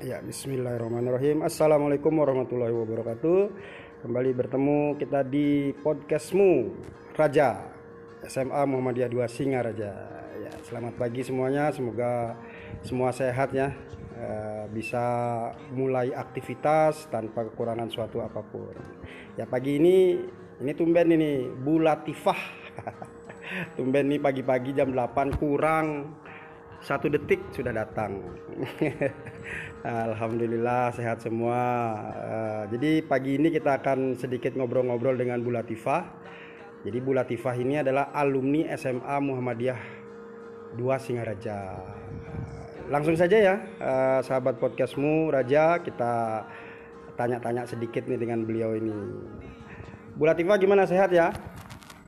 Ya, bismillahirrahmanirrahim. Assalamualaikum warahmatullahi wabarakatuh. Kembali bertemu kita di podcastmu Raja SMA Muhammadiyah 2 Singaraja. Ya, selamat pagi semuanya. Semoga semua sehat ya. Eh, bisa mulai aktivitas tanpa kekurangan suatu apa pun. Ya, pagi ini ini tumben ini Bu Latifah. tumben nih pagi-pagi jam 8 kurang satu detik sudah datang. Alhamdulillah sehat semua. Uh, jadi pagi ini kita akan sedikit ngobrol-ngobrol dengan Bu Latifah. Jadi Bu Latifah ini adalah alumni SMA Muhammadiyah 2 Singaraja. Langsung saja ya, uh, sahabat podcastmu Raja, kita tanya-tanya sedikit nih dengan beliau ini. Bu Latifah gimana sehat ya?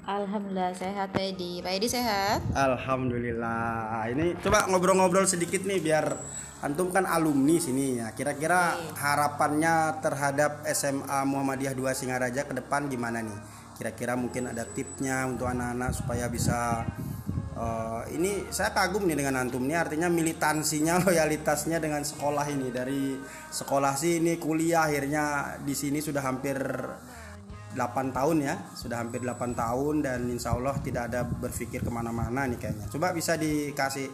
Alhamdulillah sehat Pak Edi. Pak Edi sehat? Alhamdulillah. Ini coba ngobrol-ngobrol sedikit nih biar antum kan alumni sini ya. Kira-kira harapannya terhadap SMA Muhammadiyah 2 Singaraja ke depan gimana nih? Kira-kira mungkin ada tipsnya untuk anak-anak supaya bisa uh, ini saya kagum nih dengan antum nih artinya militansinya loyalitasnya dengan sekolah ini dari sekolah sini kuliah akhirnya di sini sudah hampir 8 tahun ya sudah hampir 8 tahun dan insya Allah tidak ada berpikir ke mana-mana nih kayaknya. Coba bisa dikasih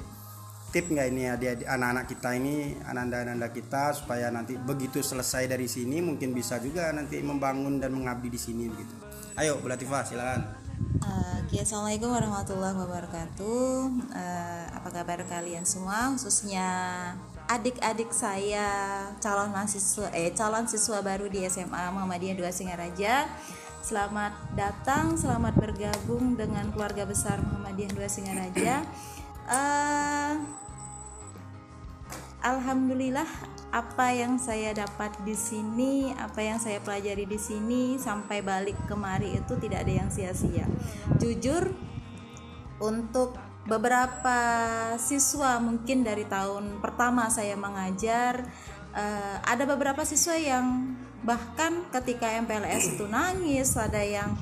tip nggak ini ya dia anak-anak kita ini ananda-ananda kita supaya nanti begitu selesai dari sini mungkin bisa juga nanti membangun dan mengabdi di sini begitu. Ayo Bu Latifah silakan. Uh, Assalamualaikum warahmatullahi wabarakatuh. Uh, apa kabar kalian semua khususnya adik-adik saya calon mahasiswa eh calon siswa baru di SMA Muhammadiyah 2 Singaraja. Selamat datang, selamat bergabung dengan keluarga besar Muhammadiyah 2 Singaraja. Uh, Alhamdulillah apa yang saya dapat di sini, apa yang saya pelajari di sini sampai balik kemari itu tidak ada yang sia-sia. Jujur untuk beberapa siswa mungkin dari tahun pertama saya mengajar uh, ada beberapa siswa yang bahkan ketika MPLS itu nangis ada yang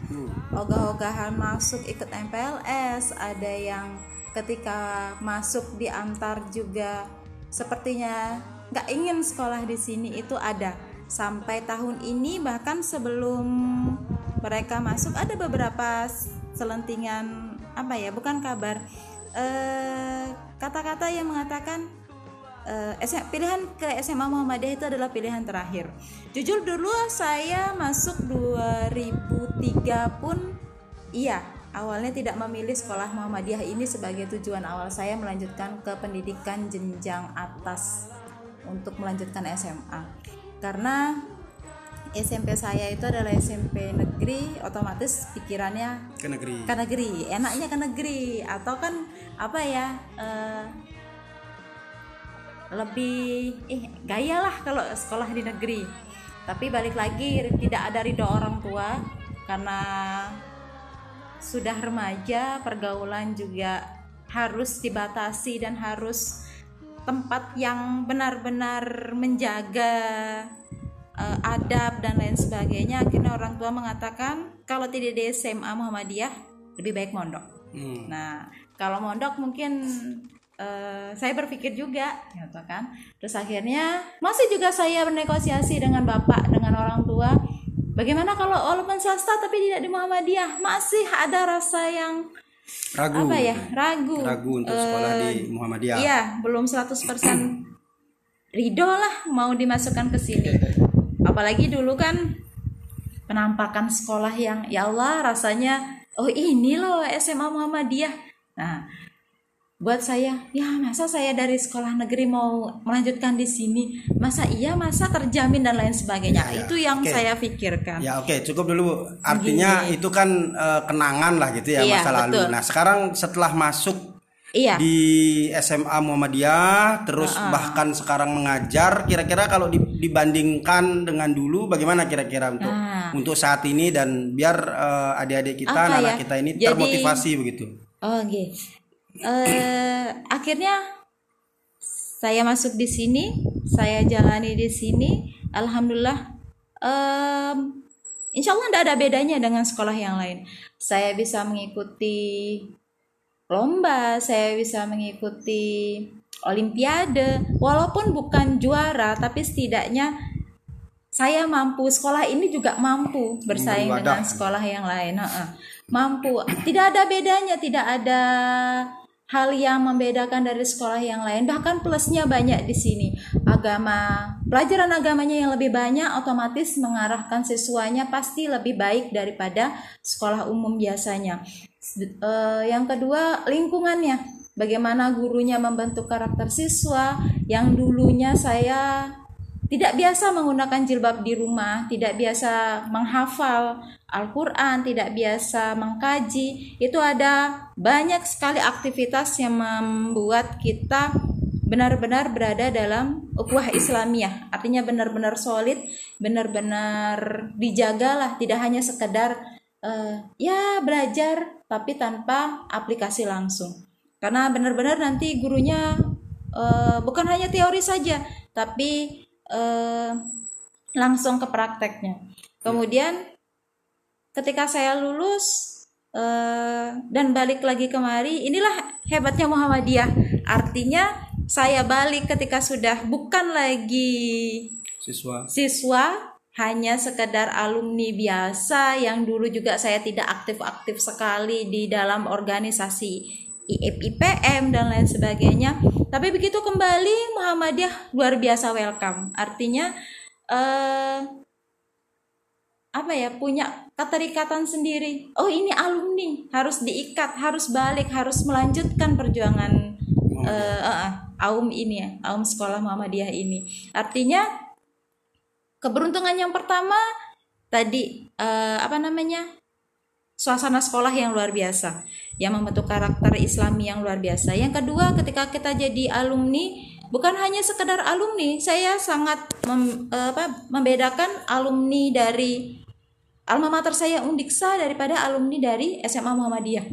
ogah-ogahan masuk ikut MPLS ada yang ketika masuk diantar juga sepertinya nggak ingin sekolah di sini itu ada. Sampai tahun ini bahkan sebelum mereka masuk ada beberapa selentingan apa ya bukan kabar kata-kata uh, yang mengatakan uh, pilihan ke SMA Muhammadiyah itu adalah pilihan terakhir. Jujur dulu saya masuk 2003 pun iya, awalnya tidak memilih sekolah Muhammadiyah ini sebagai tujuan awal saya melanjutkan ke pendidikan jenjang atas untuk melanjutkan SMA. Karena SMP saya itu adalah SMP negeri otomatis pikirannya ke negeri ke negeri enaknya ke negeri atau kan apa ya uh, lebih eh gaya lah kalau sekolah di negeri. Tapi balik lagi tidak ada ridho orang tua karena sudah remaja pergaulan juga harus dibatasi dan harus tempat yang benar-benar menjaga uh, adab dan lain sebagainya. Akhirnya orang tua mengatakan kalau tidak di SMA Muhammadiyah lebih baik mondok. Hmm. nah kalau mondok mungkin uh, saya berpikir juga gitu kan. Terus akhirnya masih juga saya bernegosiasi dengan bapak dengan orang tua. Bagaimana kalau walaupun swasta tapi tidak di Muhammadiyah? Masih ada rasa yang ragu apa ya? ragu. Ragu untuk sekolah uh, di eh, Muhammadiyah. iya belum 100% ridho lah mau dimasukkan ke sini. Apalagi dulu kan penampakan sekolah yang ya Allah rasanya oh ini loh SMA Muhammadiyah nah buat saya ya masa saya dari sekolah negeri mau melanjutkan di sini masa iya masa terjamin dan lain sebagainya ya, ya. itu yang okay. saya pikirkan ya oke okay. cukup dulu artinya Gini. itu kan uh, kenangan lah gitu ya iya, masa lalu nah sekarang setelah masuk iya. di SMA Muhammadiyah terus uh -uh. bahkan sekarang mengajar kira-kira kalau dibandingkan dengan dulu bagaimana kira-kira untuk uh. untuk saat ini dan biar uh, adik-adik kita anak-anak ya? kita ini Jadi, termotivasi begitu oh okay. uh, eh, akhirnya saya masuk di sini saya jalani di sini alhamdulillah um, Insya Allah tidak ada bedanya dengan sekolah yang lain. Saya bisa mengikuti lomba, saya bisa mengikuti olimpiade walaupun bukan juara tapi setidaknya saya mampu sekolah ini juga mampu bersaing dengan sekolah yang lain mampu. Tidak ada bedanya tidak ada hal yang membedakan dari sekolah yang lain. Bahkan plusnya banyak di sini. Agama pelajaran agamanya yang lebih banyak otomatis mengarahkan siswanya pasti lebih baik daripada sekolah umum biasanya. Uh, yang kedua lingkungannya. Bagaimana gurunya membentuk karakter siswa yang dulunya saya tidak biasa menggunakan jilbab di rumah, tidak biasa menghafal Al-Quran, tidak biasa mengkaji, itu ada banyak sekali aktivitas yang membuat kita benar-benar berada dalam ukhuwah Islamiyah. Artinya benar-benar solid, benar-benar dijagalah, tidak hanya sekedar uh, ya belajar tapi tanpa aplikasi langsung. Karena benar-benar nanti gurunya uh, bukan hanya teori saja, tapi uh, langsung ke prakteknya. Kemudian ketika saya lulus uh, dan balik lagi kemari, inilah hebatnya Muhammadiyah. Artinya saya balik ketika sudah bukan lagi siswa siswa hanya sekedar alumni biasa yang dulu juga saya tidak aktif-aktif sekali di dalam organisasi IIP IPM dan lain sebagainya. Tapi begitu kembali Muhammadiyah luar biasa welcome. Artinya eh, apa ya punya keterikatan sendiri. Oh ini alumni harus diikat, harus balik, harus melanjutkan perjuangan uh, uh, uh, aum ini ya, aum sekolah Muhammadiyah ini. Artinya keberuntungan yang pertama tadi uh, apa namanya suasana sekolah yang luar biasa yang membentuk karakter Islami yang luar biasa. Yang kedua, ketika kita jadi alumni, bukan hanya sekedar alumni, saya sangat mem, apa, membedakan alumni dari alma mater saya Undiksa daripada alumni dari SMA Muhammadiyah.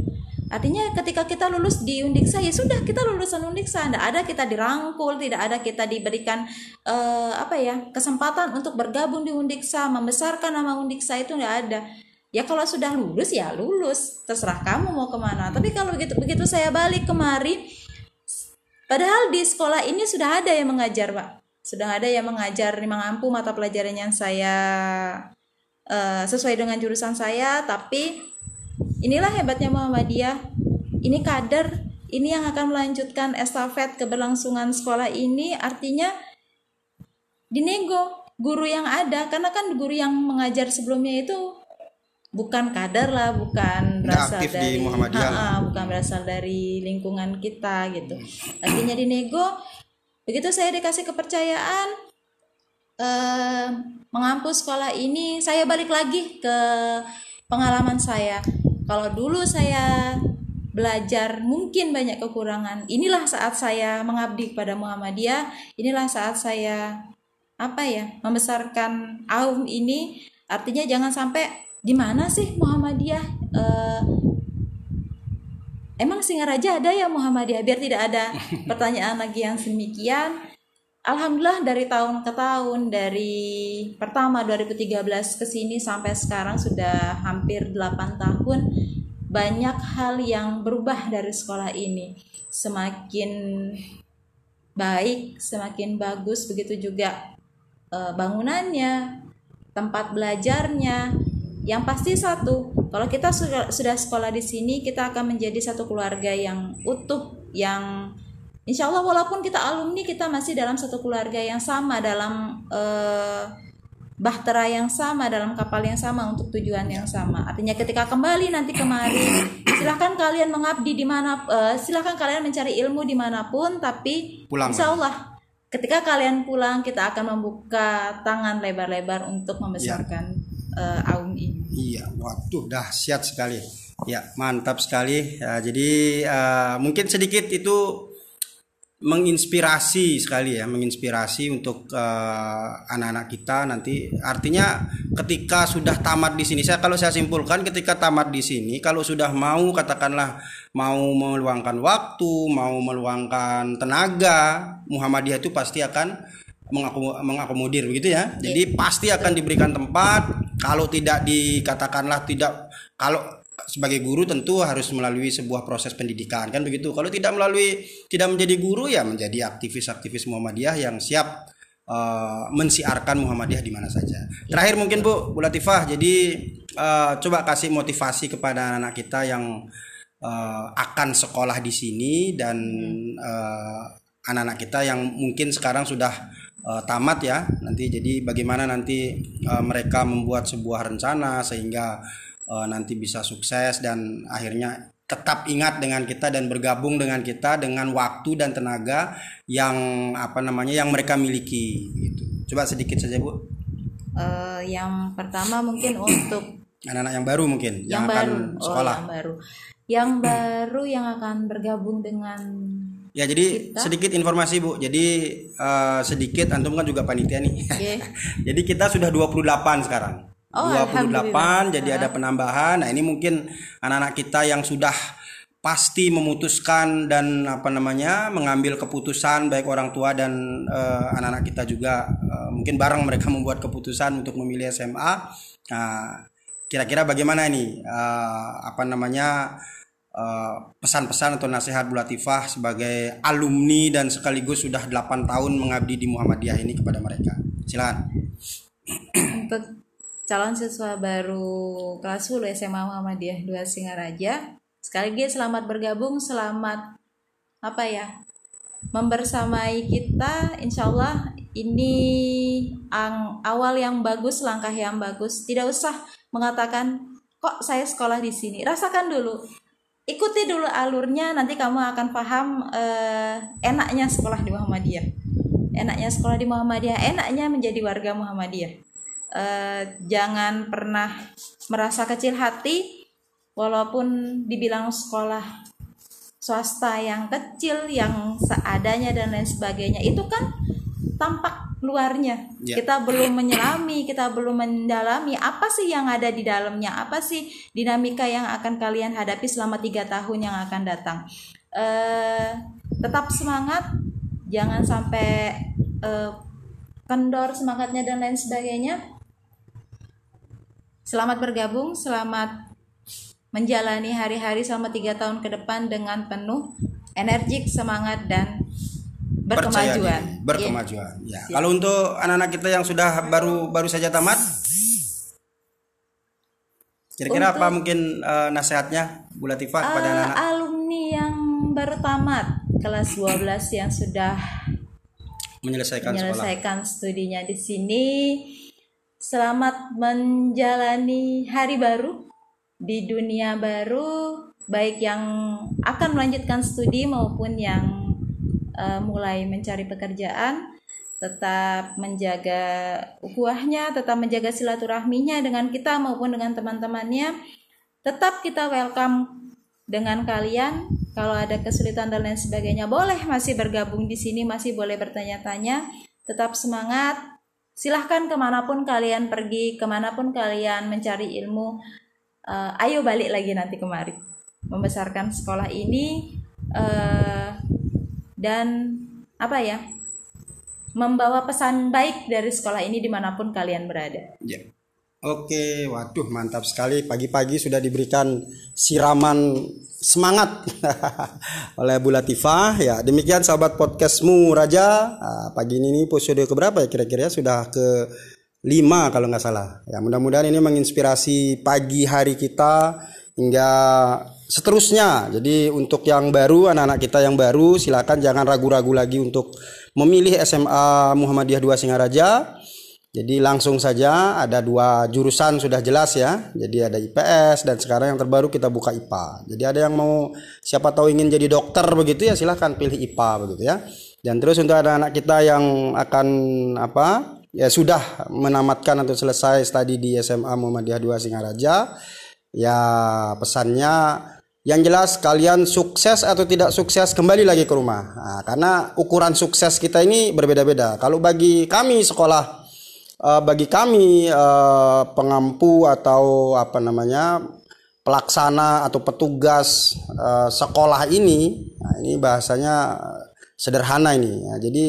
Artinya ketika kita lulus di Undiksa ya sudah kita lulusan Undiksa, tidak ada kita dirangkul, tidak ada kita diberikan uh, apa ya kesempatan untuk bergabung di Undiksa, membesarkan nama Undiksa itu tidak ada. Ya kalau sudah lulus ya lulus. Terserah kamu mau ke mana. Tapi kalau begitu begitu saya balik kemari padahal di sekolah ini sudah ada yang mengajar pak. Sudah ada yang mengajar mampu mata pelajaran yang saya uh, sesuai dengan jurusan saya tapi inilah hebatnya Muhammadiyah. Ini kader ini yang akan melanjutkan estafet keberlangsungan sekolah ini. Artinya dinego guru yang ada karena kan guru yang mengajar sebelumnya itu bukan kader lah, bukan berasal dari di ha, ha, bukan berasal dari lingkungan kita gitu. Artinya di nego begitu saya dikasih kepercayaan eh, mengampu sekolah ini, saya balik lagi ke pengalaman saya. Kalau dulu saya belajar mungkin banyak kekurangan. Inilah saat saya mengabdi kepada Muhammadiyah. Inilah saat saya apa ya membesarkan aum ini. Artinya jangan sampai di mana sih Muhammadiyah uh, emang Singaraja ada ya Muhammadiyah biar tidak ada pertanyaan lagi yang semikian Alhamdulillah dari tahun ke tahun dari pertama 2013 ke sini sampai sekarang sudah hampir 8 tahun banyak hal yang berubah dari sekolah ini. Semakin baik semakin bagus begitu juga uh, bangunannya tempat belajarnya. Yang pasti satu, kalau kita sudah sekolah di sini, kita akan menjadi satu keluarga yang utuh, yang insya Allah walaupun kita alumni, kita masih dalam satu keluarga yang sama, dalam uh, bahtera yang sama, dalam kapal yang sama untuk tujuan yang sama. Artinya ketika kembali nanti kemari, silahkan kalian mengabdi di mana, uh, silahkan kalian mencari ilmu di mana pun, tapi Pulang. insya Allah ketika kalian pulang kita akan membuka tangan lebar-lebar untuk membesarkan ya uh, Aum ini. Iya, waduh dahsyat sekali. Ya, mantap sekali. Ya, jadi uh, mungkin sedikit itu menginspirasi sekali ya, menginspirasi untuk uh, anak-anak kita nanti. Artinya ketika sudah tamat di sini, saya kalau saya simpulkan ketika tamat di sini, kalau sudah mau katakanlah mau meluangkan waktu, mau meluangkan tenaga, Muhammadiyah itu pasti akan mengakomodir begitu ya. Jadi iya. pasti akan diberikan tempat kalau tidak dikatakanlah tidak kalau sebagai guru tentu harus melalui sebuah proses pendidikan kan begitu. Kalau tidak melalui tidak menjadi guru ya menjadi aktivis-aktivis Muhammadiyah yang siap uh, mensiarkan Muhammadiyah di mana saja. Terakhir mungkin Bu, Bu Latifah, jadi uh, coba kasih motivasi kepada anak-anak kita yang uh, akan sekolah di sini dan anak anak-anak kita yang mungkin sekarang sudah uh, tamat ya nanti jadi bagaimana nanti uh, mereka membuat sebuah rencana sehingga uh, nanti bisa sukses dan akhirnya tetap ingat dengan kita dan bergabung dengan kita dengan waktu dan tenaga yang apa namanya yang mereka miliki gitu. Coba sedikit saja Bu. Uh, yang pertama mungkin untuk anak-anak yang baru mungkin yang, yang baru. akan oh, sekolah. Oh, yang baru. Yang baru yang akan bergabung dengan Ya jadi kita. sedikit informasi Bu. Jadi uh, sedikit antum kan juga panitia nih. Yeah. jadi kita sudah 28 sekarang. Oh, 28 jadi ada penambahan. Nah, ini mungkin anak-anak kita yang sudah pasti memutuskan dan apa namanya mengambil keputusan baik orang tua dan uh, anak-anak kita juga uh, mungkin bareng mereka membuat keputusan untuk memilih SMA. Nah, kira-kira bagaimana ini uh, apa namanya pesan-pesan uh, atau nasihat Bu Latifah sebagai alumni dan sekaligus sudah 8 tahun mengabdi di Muhammadiyah ini kepada mereka. Silakan. Untuk calon siswa baru kelas 10 SMA Muhammadiyah 2 Singaraja. Sekali lagi selamat bergabung, selamat apa ya? Membersamai kita, insya Allah ini ang, awal yang bagus, langkah yang bagus. Tidak usah mengatakan kok saya sekolah di sini. Rasakan dulu, ikuti dulu alurnya. Nanti kamu akan paham eh, enaknya sekolah di Muhammadiyah. Enaknya sekolah di Muhammadiyah, enaknya menjadi warga Muhammadiyah uh, jangan pernah merasa kecil hati walaupun dibilang sekolah swasta yang kecil yang seadanya dan lain sebagainya. Itu kan tampak luarnya. Yeah. kita belum menyelami kita belum mendalami apa sih yang ada di dalamnya apa sih dinamika yang akan kalian hadapi selama tiga tahun yang akan datang. Uh, tetap semangat jangan sampai uh, kendor semangatnya dan lain sebagainya Selamat bergabung, selamat menjalani hari-hari selama tiga tahun ke depan dengan penuh energik, semangat dan berkemajuan. berkemajuan. Yeah. Ya. Kalau untuk anak-anak kita yang sudah baru baru saja tamat, kira-kira apa mungkin uh, nasihatnya Bu Latifah kepada uh, anak-anak? Alumni yang baru tamat kelas 12 yang sudah menyelesaikan, menyelesaikan studinya di sini Selamat menjalani hari baru di dunia baru, baik yang akan melanjutkan studi maupun yang uh, mulai mencari pekerjaan. Tetap menjaga ukhuwahnya, tetap menjaga silaturahminya dengan kita maupun dengan teman-temannya. Tetap kita welcome dengan kalian. Kalau ada kesulitan dan lain sebagainya, boleh masih bergabung di sini, masih boleh bertanya-tanya. Tetap semangat, silahkan ke mana pun kalian pergi ke mana pun kalian mencari ilmu uh, ayo balik lagi nanti kemari membesarkan sekolah ini uh, dan apa ya membawa pesan baik dari sekolah ini di mana pun kalian berada. Ya. Oke, waduh mantap sekali. Pagi-pagi sudah diberikan siraman semangat oleh Bu Latifah. Ya, demikian sahabat podcastmu Raja. Nah, pagi ini episode ke berapa ya kira-kira? Sudah ke lima kalau nggak salah. Ya, mudah-mudahan ini menginspirasi pagi hari kita hingga seterusnya. Jadi untuk yang baru, anak-anak kita yang baru, silakan jangan ragu-ragu lagi untuk memilih SMA Muhammadiyah 2 Singaraja jadi langsung saja ada dua jurusan sudah jelas ya. Jadi ada IPS dan sekarang yang terbaru kita buka IPA. Jadi ada yang mau siapa tahu ingin jadi dokter begitu ya silahkan pilih IPA begitu ya. Dan terus untuk ada anak kita yang akan apa ya sudah menamatkan atau selesai studi di SMA Muhammadiyah 2 Singaraja ya pesannya yang jelas kalian sukses atau tidak sukses kembali lagi ke rumah. Nah, karena ukuran sukses kita ini berbeda-beda. Kalau bagi kami sekolah uh, bagi kami uh, pengampu atau apa namanya pelaksana atau petugas uh, sekolah ini, nah ini bahasanya sederhana ini. Ya. Jadi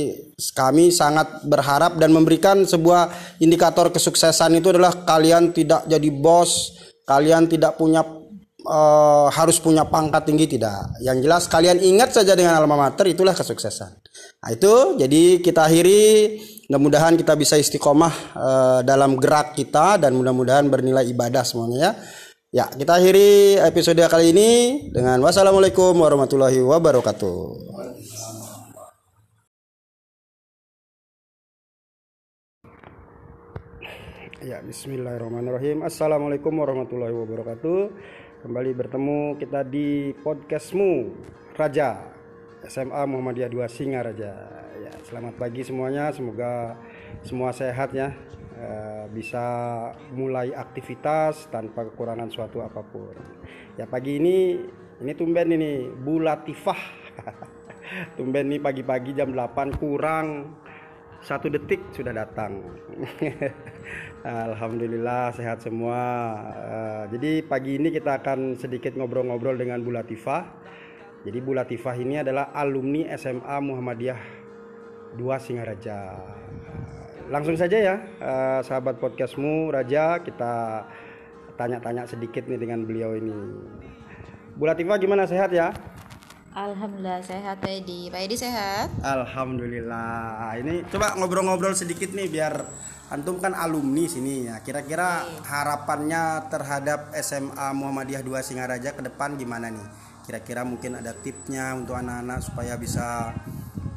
kami sangat berharap dan memberikan sebuah indikator kesuksesan itu adalah kalian tidak jadi bos, kalian tidak punya harus punya pangkat tinggi tidak. Yang jelas kalian ingat saja dengan alma mater itulah kesuksesan. Nah, itu jadi kita akhiri mudah-mudahan kita bisa istiqomah uh, dalam gerak kita dan mudah-mudahan bernilai ibadah semuanya ya. Ya, kita akhiri episode kali ini dengan wassalamualaikum warahmatullahi wabarakatuh. Ya, bismillahirrahmanirrahim. Assalamualaikum warahmatullahi wabarakatuh. Kembali bertemu kita di podcastmu Raja SMA Muhammadiyah 2 Singaraja. Ya, selamat pagi semuanya. Semoga semua sehat ya Eh, bisa mulai aktivitas tanpa kekurangan suatu apa pun. Ya pagi ini ini tumben ini Bu Latifah. tumben nih pagi-pagi jam 8 kurang satu detik sudah datang. Alhamdulillah sehat semua. Uh, jadi pagi ini kita akan sedikit ngobrol-ngobrol dengan Bu Latifah. Jadi Bu Latifah ini adalah alumni SMA Muhammadiyah 2 Singaraja langsung saja ya uh, sahabat podcastmu Raja kita tanya-tanya sedikit nih dengan beliau ini. Bu Latifah gimana sehat ya? Alhamdulillah sehat Pak Edi. Pak Edi sehat? Alhamdulillah. Ini coba ngobrol-ngobrol sedikit nih biar antum kan alumni sini ya. Kira-kira harapannya terhadap SMA Muhammadiyah 2 Singaraja ke depan gimana nih? Kira-kira mungkin ada tipnya untuk anak-anak supaya bisa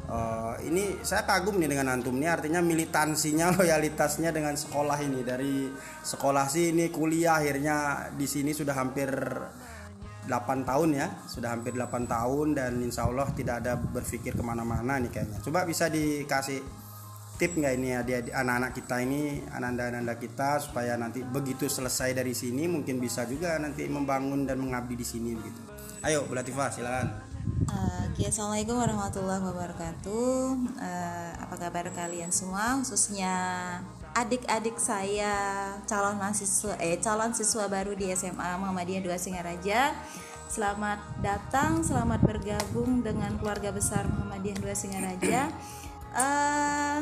Uh, ini saya kagum nih dengan antum ini artinya militansinya loyalitasnya dengan sekolah ini. Dari sekolah sini kuliah akhirnya di sini sudah hampir 8 tahun ya sudah hampir 8 tahun dan insya Allah tidak ada berpikir ke mana-mana nih kayaknya. Coba bisa dikasih tip nggak ini ya anak-anak kita ini ananda-ananda kita supaya nanti begitu selesai dari sini mungkin bisa juga nanti membangun dan mengabdi di sini gitu ayo Bu Latifah silakan Uh, Assalamualaikum warahmatullahi wabarakatuh. Uh, apa kabar kalian semua, khususnya adik-adik saya calon mahasiswa eh calon siswa baru di SMA Muhammadiyah 2 Singaraja. Selamat datang, selamat bergabung dengan keluarga besar Muhammadiyah 2 Singaraja. Uh,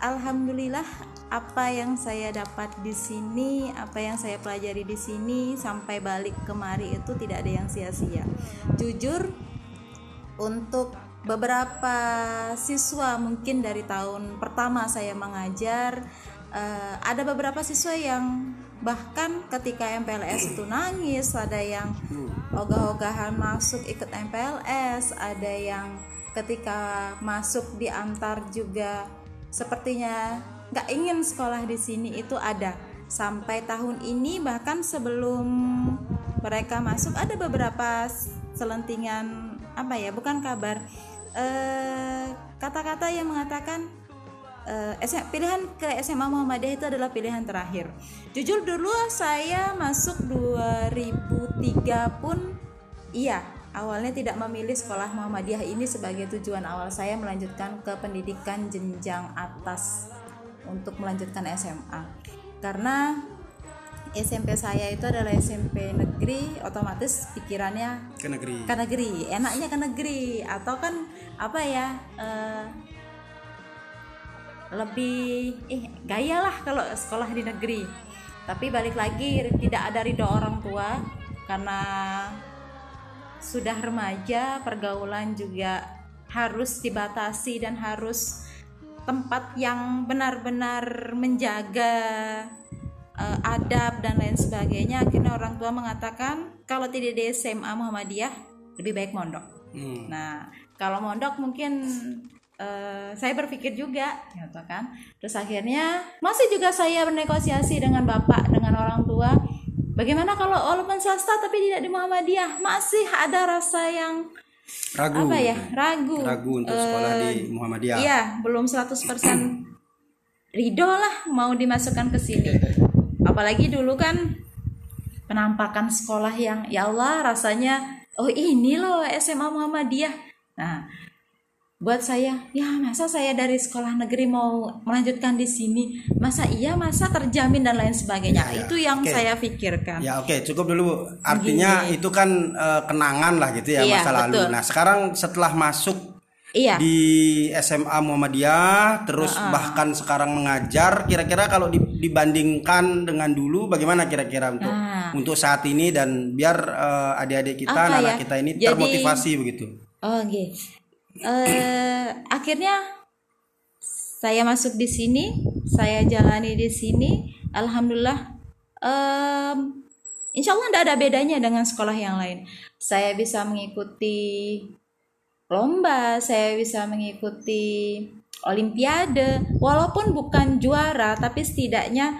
Alhamdulillah apa yang saya dapat di sini, apa yang saya pelajari di sini sampai balik kemari itu tidak ada yang sia-sia. Jujur untuk beberapa siswa mungkin dari tahun pertama saya mengajar uh, ada beberapa siswa yang bahkan ketika MPLS itu nangis, ada yang ogah-ogahan masuk ikut MPLS, ada yang ketika masuk diantar juga sepertinya nggak ingin sekolah di sini itu ada sampai tahun ini bahkan sebelum mereka masuk ada beberapa selentingan apa ya bukan kabar eh, kata-kata yang mengatakan uh, pilihan ke SMA Muhammadiyah itu adalah pilihan terakhir. Jujur dulu saya masuk 2003 pun iya awalnya tidak memilih sekolah Muhammadiyah ini sebagai tujuan awal saya melanjutkan ke pendidikan jenjang atas untuk melanjutkan SMA karena SMP saya itu adalah SMP negeri otomatis pikirannya ke negeri. Ke negeri enaknya ke negeri. Atau kan apa ya uh, lebih eh gaya lah kalau sekolah di negeri. Tapi balik lagi tidak ada ridho orang tua karena sudah remaja pergaulan juga harus dibatasi dan harus tempat yang benar-benar menjaga uh, adab dan lain sebagainya akhirnya orang tua mengatakan kalau tidak di SMA Muhammadiyah lebih baik mondok. Hmm. nah kalau mondok mungkin uh, saya berpikir juga gitu kan. Terus akhirnya masih juga saya bernegosiasi dengan bapak dengan orang tua bagaimana kalau walaupun swasta tapi tidak di Muhammadiyah? Masih ada rasa yang ragu. Apa ya? Ragu. Ragu untuk sekolah uh, di Muhammadiyah. iya belum 100% ridho lah mau dimasukkan ke sini. Apalagi dulu kan penampakan sekolah yang ya Allah rasanya oh ini loh SMA Muhammadiyah. Nah buat saya ya masa saya dari sekolah negeri mau melanjutkan di sini masa iya masa terjamin dan lain sebagainya ya, ya. itu yang okay. saya pikirkan ya oke okay. cukup dulu artinya Gini. itu kan uh, kenangan lah gitu ya, ya masa lalu betul. nah sekarang setelah masuk Iya. di SMA Muhammadiyah terus bahkan sekarang mengajar kira-kira kalau di- dibandingkan dengan dulu bagaimana kira-kira untuk Nah. untuk saat ini dan biar eh, adik-adik kita Apa anak-anak ya? kita ini Jadi- termotivasi begitu Oh, oke. Eh, akhirnya saya masuk di sini, saya jalani di sini. Alhamdulillah, em, insya Allah tidak ada bedanya dengan sekolah yang lain. Saya bisa mengikuti lomba, saya bisa mengikuti olimpiade, walaupun bukan juara, tapi setidaknya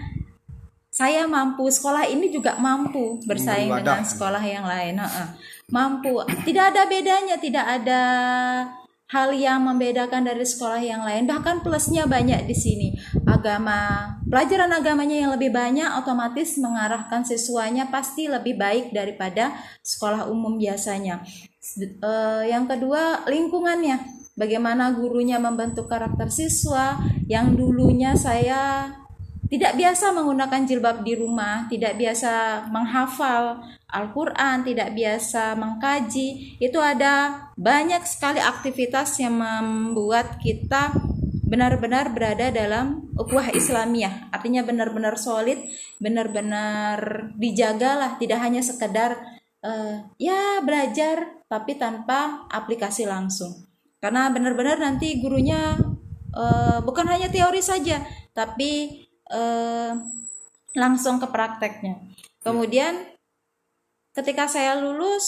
saya mampu. Sekolah ini juga mampu bersaing dengan sekolah yang lain mampu. Tidak ada bedanya tidak ada hal yang membedakan dari sekolah yang lain bahkan plusnya banyak di sini. Agama pelajaran agamanya yang lebih banyak otomatis mengarahkan siswanya pasti lebih baik daripada sekolah umum biasanya. Eh, yang kedua lingkungannya. Bagaimana gurunya membentuk karakter siswa yang dulunya saya tidak biasa menggunakan jilbab di rumah, tidak biasa menghafal Al-Quran, tidak biasa mengkaji, itu ada banyak sekali aktivitas yang membuat kita benar-benar berada dalam ukhuwah Islamiyah. Artinya benar-benar solid, benar-benar dijagalah, tidak hanya sekedar eh, ya belajar tapi tanpa aplikasi langsung. Karena benar-benar nanti gurunya eh, bukan hanya teori saja, tapi eh, langsung ke prakteknya. Kemudian ketika saya lulus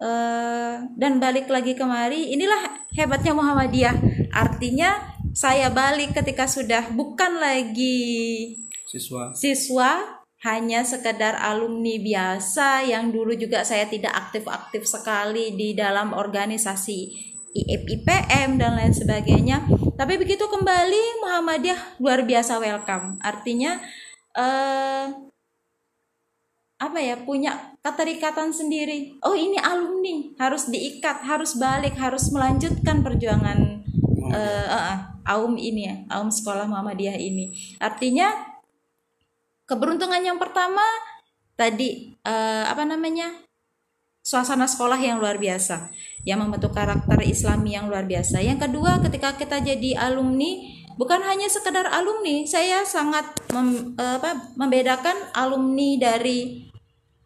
eh, dan balik lagi kemari, inilah hebatnya Muhammadiyah. Artinya saya balik ketika sudah bukan lagi siswa siswa hanya sekedar alumni biasa yang dulu juga saya tidak aktif-aktif sekali di dalam organisasi IPM dan lain sebagainya. Tapi begitu kembali Muhammadiyah luar biasa welcome. Artinya eh apa ya punya keterikatan sendiri. Oh ini alumni harus diikat, harus balik, harus melanjutkan perjuangan eh, eh, eh, aum ini ya, aum sekolah Muhammadiyah ini. Artinya keberuntungan yang pertama tadi eh, apa namanya suasana sekolah yang luar biasa yang membentuk karakter Islami yang luar biasa yang kedua ketika kita jadi alumni bukan hanya sekedar alumni saya sangat mem- eh, apa, membedakan alumni dari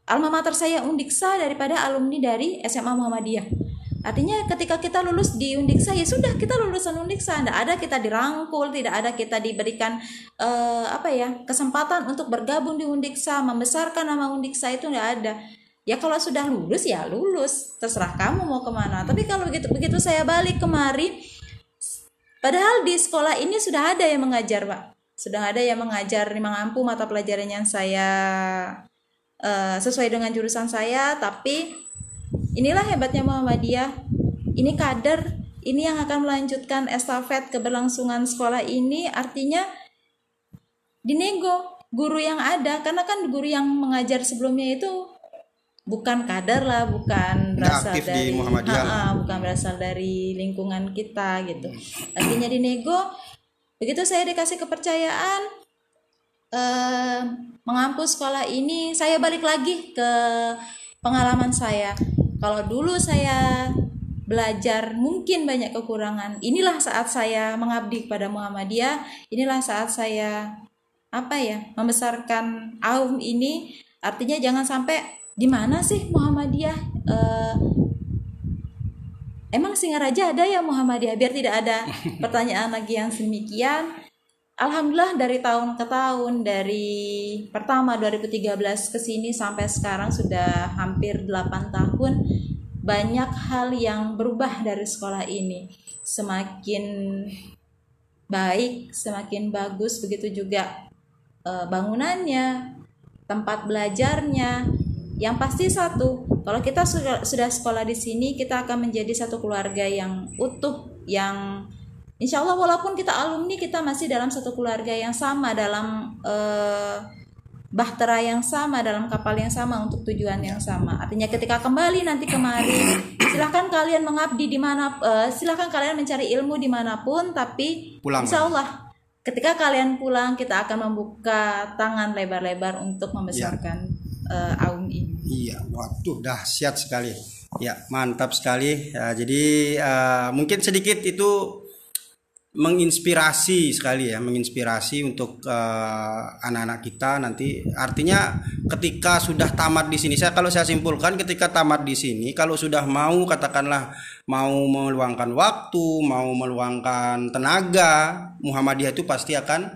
alma mater saya Undiksa daripada alumni dari SMA Muhammadiyah Artinya ketika kita lulus di Undiksa ya sudah kita lulusan Undiksa, tidak ada kita dirangkul, tidak ada kita diberikan eh, apa ya kesempatan untuk bergabung di Undiksa, membesarkan nama Undiksa itu tidak ada. Ya kalau sudah lulus ya lulus, terserah kamu mau ke mana. Tapi kalau begitu begitu saya balik kemari, padahal di sekolah ini sudah ada yang mengajar pak, sudah ada yang mengajar mengampu mata pelajaran yang saya eh, sesuai dengan jurusan saya, tapi Inilah hebatnya Muhammadiyah. Ini kader, ini yang akan melanjutkan estafet keberlangsungan sekolah ini artinya dinego guru yang ada karena kan guru yang mengajar sebelumnya itu bukan kader lah, bukan berasal aktif di dari Muhammadiyah. Ha-ha, bukan berasal dari lingkungan kita gitu. Artinya dinego begitu saya dikasih kepercayaan eh mengampu sekolah ini, saya balik lagi ke pengalaman saya. Kalau dulu saya belajar mungkin banyak kekurangan. Inilah saat saya mengabdi kepada Muhammadiyah. Inilah saat saya apa ya membesarkan aum ini. Artinya jangan sampai di mana sih Muhammadiyah? Eh, emang Singaraja ada ya Muhammadiyah? Biar tidak ada pertanyaan lagi yang demikian. Alhamdulillah dari tahun ke tahun dari pertama 2013 ke sini sampai sekarang sudah hampir 8 tahun banyak hal yang berubah dari sekolah ini. Semakin baik semakin bagus begitu juga eh, bangunannya tempat belajarnya. Yang pasti satu kalau kita sudah sekolah di sini kita akan menjadi satu keluarga yang utuh yang Insya Allah walaupun kita alumni kita masih dalam satu keluarga yang sama dalam eh, bahtera yang sama dalam kapal yang sama untuk tujuan yang sama. Artinya ketika kembali nanti kemari silahkan kalian mengabdi di mana eh, silahkan kalian mencari ilmu di mana pun tapi Pulang. Insya Allah ketika kalian pulang kita akan membuka tangan lebar-lebar untuk membesarkan eh, aum ini. Iya, waduh dahsyat sekali. Ya, mantap sekali. Ya, jadi uh, mungkin sedikit itu menginspirasi sekali ya, menginspirasi untuk eh, anak-anak uh, kita nanti. Artinya ketika sudah tamat di sini, saya kalau saya simpulkan ketika tamat di sini, kalau sudah mau katakanlah mau meluangkan waktu, mau meluangkan tenaga, Muhammadiyah itu pasti akan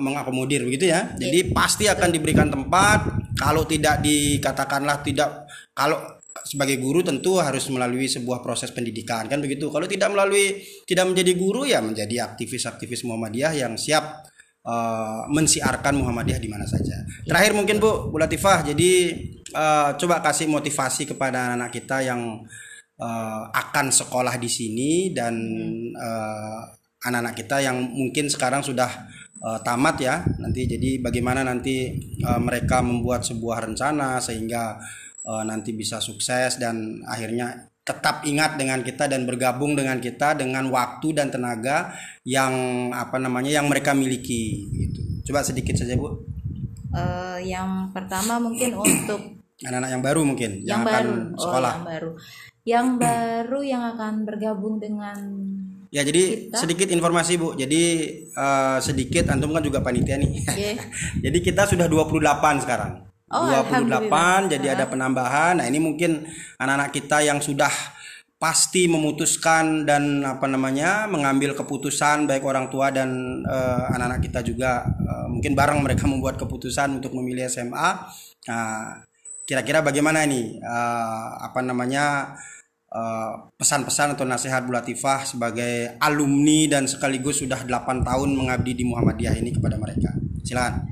mengakomodir begitu ya. Jadi pasti akan diberikan tempat. Kalau tidak dikatakanlah tidak kalau sebagai guru tentu harus melalui sebuah proses pendidikan kan begitu. Kalau tidak melalui tidak menjadi guru ya menjadi aktivis-aktivis Muhammadiyah yang siap uh, mensiarkan Muhammadiyah di mana saja. Terakhir mungkin Bu, Bu Latifah, jadi uh, coba kasih motivasi kepada anak-anak kita yang uh, akan sekolah di sini dan anak anak-anak kita yang mungkin sekarang sudah uh, tamat ya nanti jadi bagaimana nanti uh, mereka membuat sebuah rencana sehingga uh, nanti bisa sukses dan akhirnya tetap ingat dengan kita dan bergabung dengan kita dengan waktu dan tenaga yang apa namanya yang mereka miliki gitu. Coba sedikit saja Bu. Uh, yang pertama mungkin untuk anak-anak yang baru mungkin yang, yang baru. akan oh, sekolah. Oh, yang baru. Yang baru yang akan bergabung dengan Ya jadi kita. sedikit informasi Bu. Jadi uh, sedikit antum kan juga panitia nih. Yeah. jadi kita sudah 28 sekarang. Oh, 28 jadi ada penambahan. Nah, ini mungkin anak-anak kita yang sudah pasti memutuskan dan apa namanya mengambil keputusan baik orang tua dan uh, anak-anak kita juga uh, mungkin bareng mereka membuat keputusan untuk memilih SMA. Nah, kira-kira bagaimana ini uh, apa namanya pesan-pesan uh, atau nasihat Bu Latifah sebagai alumni dan sekaligus sudah 8 tahun mengabdi di Muhammadiyah ini kepada mereka. Silakan.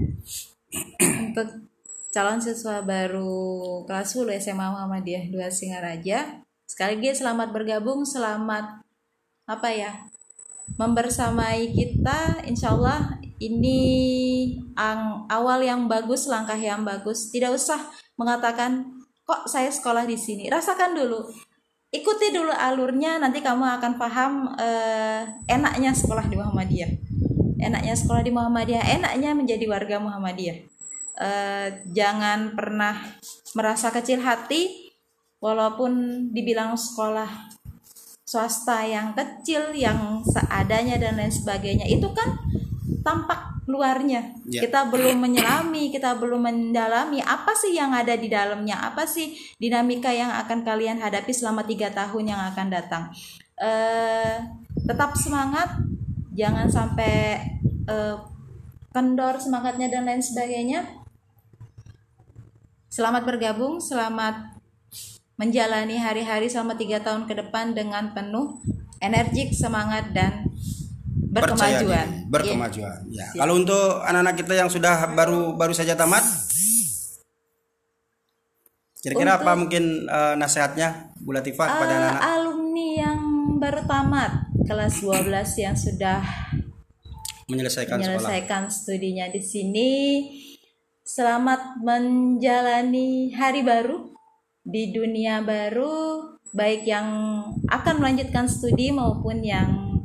Untuk calon siswa baru kelas 10 SMA Muhammadiyah 2 Singaraja. Sekali lagi selamat bergabung, selamat apa ya? Membersamai kita, insya Allah ini ang, awal yang bagus, langkah yang bagus. Tidak usah mengatakan kok saya sekolah di sini. Rasakan dulu, ikuti dulu alurnya, nanti kamu akan paham eh, enaknya sekolah di Muhammadiyah. Enaknya sekolah di Muhammadiyah, enaknya menjadi warga Muhammadiyah uh, jangan pernah merasa kecil hati walaupun dibilang sekolah swasta yang kecil yang seadanya dan lain sebagainya itu kan tampak luarnya. Yeah. kita belum menyelami kita belum mendalami apa sih yang ada di dalamnya apa sih dinamika yang akan kalian hadapi selama tiga tahun yang akan datang. Uh, tetap semangat jangan sampai uh, kendor semangatnya dan lain sebagainya Selamat bergabung, selamat menjalani hari-hari selama tiga tahun ke depan dengan penuh energik, semangat dan berkemajuan. berkemajuan. Ya. ya. Kalau untuk anak-anak kita yang sudah baru baru saja tamat, kira-kira apa mungkin uh, nasihatnya Bu Latifah uh, kepada anak-anak? Alumni yang baru tamat kelas 12 yang sudah menyelesaikan, menyelesaikan studinya di sini Selamat menjalani hari baru di dunia baru, baik yang akan melanjutkan studi maupun yang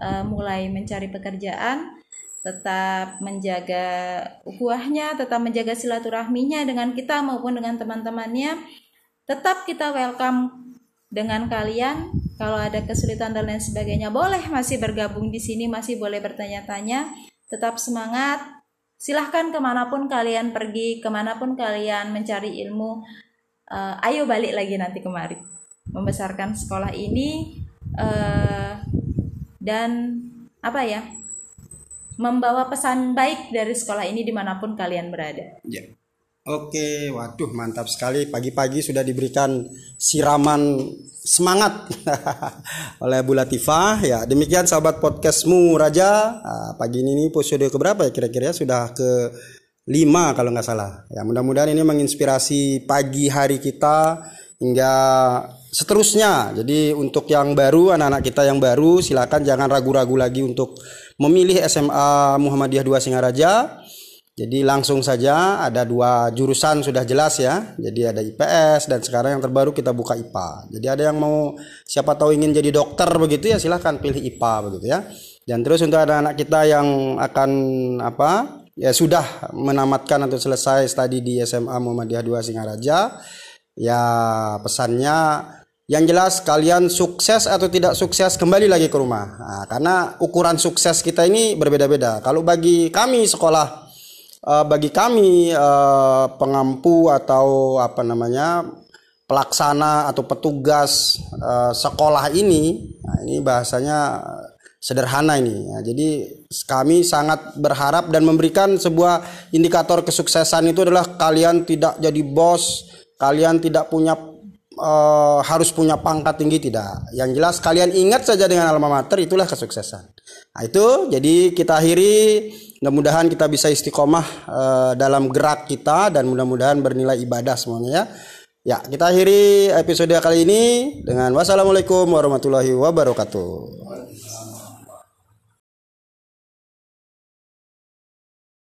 uh, mulai mencari pekerjaan. Tetap menjaga ukhuwahnya, tetap menjaga silaturahminya dengan kita maupun dengan teman-temannya. Tetap kita welcome dengan kalian. Kalau ada kesulitan dan lain sebagainya, boleh masih bergabung di sini, masih boleh bertanya-tanya. Tetap semangat, silahkan ke mana pun kalian pergi ke mana pun kalian mencari ilmu uh, ayo balik lagi nanti kemari membesarkan sekolah ini uh, dan apa ya membawa pesan baik dari sekolah ini di mana pun kalian berada. Yeah. Oke, waduh mantap sekali. Pagi-pagi sudah diberikan siraman semangat oleh Bu Latifah. Ya, demikian sahabat podcastmu Raja. Nah, pagi ini episode ke berapa ya kira-kira? Sudah ke lima kalau nggak salah. Ya, mudah-mudahan ini menginspirasi pagi hari kita hingga seterusnya. Jadi untuk yang baru, anak-anak kita yang baru, silakan jangan ragu-ragu lagi untuk memilih SMA Muhammadiyah 2 Singaraja jadi langsung saja ada dua jurusan sudah jelas ya. Jadi ada IPS dan sekarang yang terbaru kita buka IPA. Jadi ada yang mau siapa tahu ingin jadi dokter begitu ya silahkan pilih IPA begitu ya. Dan terus untuk anak-anak kita yang akan apa ya sudah menamatkan atau selesai studi di SMA Muhammadiyah 2 Singaraja Ya pesannya yang jelas kalian sukses atau tidak sukses kembali lagi ke rumah. Nah, karena ukuran sukses kita ini berbeda-beda. Kalau bagi kami sekolah, uh, bagi kami uh, pengampu atau apa namanya pelaksana atau petugas uh, sekolah ini, nah ini bahasanya sederhana ini. Ya, jadi kami sangat berharap dan memberikan sebuah indikator kesuksesan itu adalah kalian tidak jadi bos, kalian tidak punya uh, harus punya pangkat tinggi tidak. Yang jelas kalian ingat saja dengan alma mater itulah kesuksesan. Nah, itu jadi kita akhiri mudah-mudahan kita bisa istiqomah uh, dalam gerak kita dan mudah-mudahan bernilai ibadah semuanya ya. Ya, kita akhiri episode kali ini dengan wassalamualaikum warahmatullahi wabarakatuh.